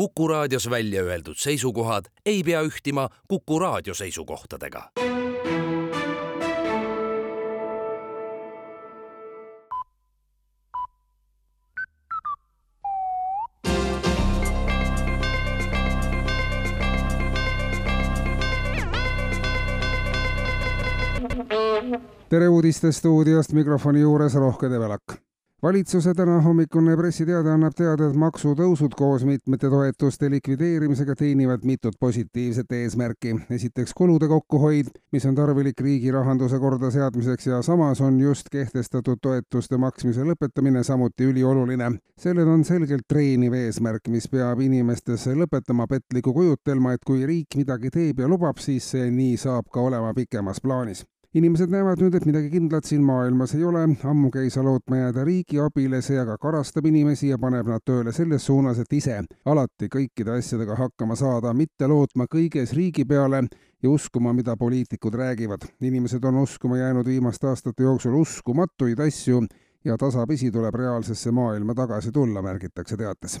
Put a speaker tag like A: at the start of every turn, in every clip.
A: Kuku raadios välja öeldud seisukohad ei pea ühtima Kuku raadio seisukohtadega.
B: tere uudistestuudiost mikrofoni juures Rohke Debelak valitsuse tänahommikune pressiteade annab teada, et maksutõusud koos mitmete toetuste likvideerimisega teenivad mitut positiivset eesmärki. esiteks kulude kokkuhoid, mis on tarvilik riigi rahanduse kordaseadmiseks ja samas on just kehtestatud toetuste maksmise lõpetamine samuti ülioluline. sellel on selgelt treeniv eesmärk, mis peab inimestes lõpetama petliku kujutelma, et kui riik midagi teeb ja lubab, siis see nii saab ka olema pikemas plaanis inimesed näevad nüüd, et midagi kindlat siin maailmas ei ole, ammugi ei saa lootma jääda riigi abile, see aga karastab inimesi ja paneb nad tööle selles suunas, et ise alati kõikide asjadega hakkama saada, mitte lootma kõiges riigi peale ja uskuma, mida poliitikud räägivad. inimesed on uskuma jäänud viimaste aastate jooksul uskumatuid asju ja tasapisi tuleb reaalsesse maailma tagasi tulla, märgitakse teates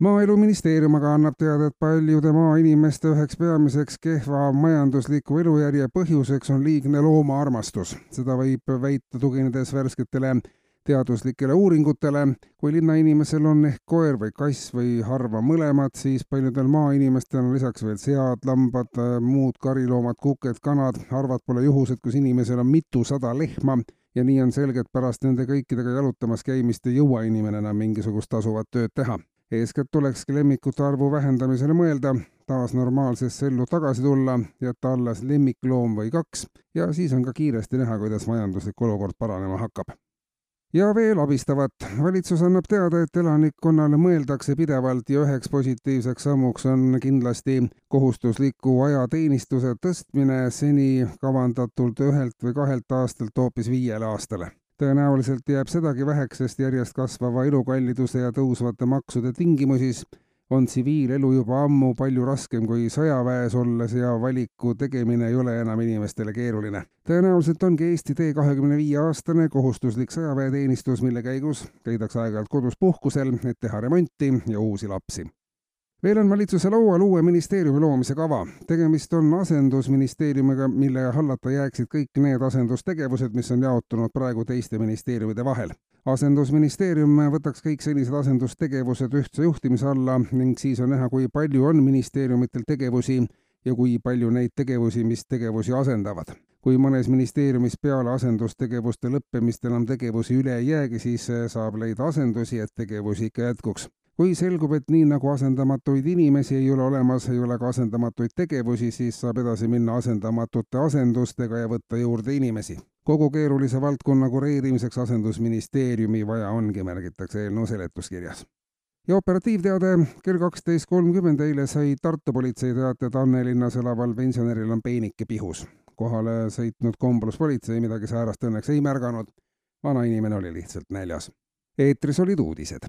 B: maaeluministeerium aga annab teada, et paljude maainimeste üheks peamiseks kehva majandusliku elujärje põhjuseks on liigne loomaarmastus. seda võib väita tuginedes värsketele teaduslikele uuringutele. kui linnainimesel on ehk koer või kass või harva mõlemad, siis paljudel maainimestel on lisaks veel sead, lambad, muud kariloomad, kuked, kanad. harvad pole juhused, kus inimesel on mitusada lehma ja nii on selge, et pärast nende kõikidega jalutamas käimist ei jõua inimene enam mingisugust tasuvat tööd teha eeskätt tulekski lemmikute arvu vähendamisele mõelda, taas normaalsesse ellu tagasi tulla, jätta alles lemmikloom või kaks ja siis on ka kiiresti näha, kuidas majanduslik olukord paranema hakkab. ja veel abistavat. valitsus annab teada, et elanikkonnale mõeldakse pidevalt ja üheks positiivseks sammuks on kindlasti kohustusliku ajateenistuse tõstmine seni kavandatult ühelt või kahelt aastalt hoopis viiele aastale tõenäoliselt jääb sedagi väheks, sest järjest kasvava elukalliduse ja tõusvate maksude tingimusis on tsiviilelu juba ammu palju raskem kui sõjaväes olles ja valiku tegemine ei ole enam inimestele keeruline. tõenäoliselt ongi Eesti tee kahekümne viie aastane kohustuslik sõjaväeteenistus, mille käigus käidakse aeg-ajalt kodus puhkusel, et teha remonti ja uusi lapsi veel on valitsuse laual uue ministeeriumi loomise kava. tegemist on asendusministeeriumiga, mille hallata jääksid kõik need asendustegevused, mis on jaotunud praegu teiste ministeeriumide vahel. asendusministeerium võtaks kõik sellised asendustegevused ühtse juhtimise alla ning siis on näha, kui palju on ministeeriumitel tegevusi ja kui palju neid tegevusi, mis tegevusi asendavad. kui mõnes ministeeriumis peale asendustegevuste lõppemist enam tegevusi üle ei jäägi, siis saab leida asendusi, et tegevusi ikka jätkuks kui selgub, et nii nagu asendamatuid inimesi ei ole olemas, ei ole ka asendamatuid tegevusi, siis saab edasi minna asendamatute asendustega ja võtta juurde inimesi. kogu keerulise valdkonna kureerimiseks asendusministeeriumi vaja ongi, märgitakse eelnõu seletuskirjas ja operatiivteade kell kaksteist kolmkümmend eile sai Tartu politsei teate, et Annelinnas elaval pensionäril on peenike pihus. kohale sõitnud kombluspolitsei midagi säärast õnneks ei märganud. vana inimene oli lihtsalt näljas. eetris olid uudised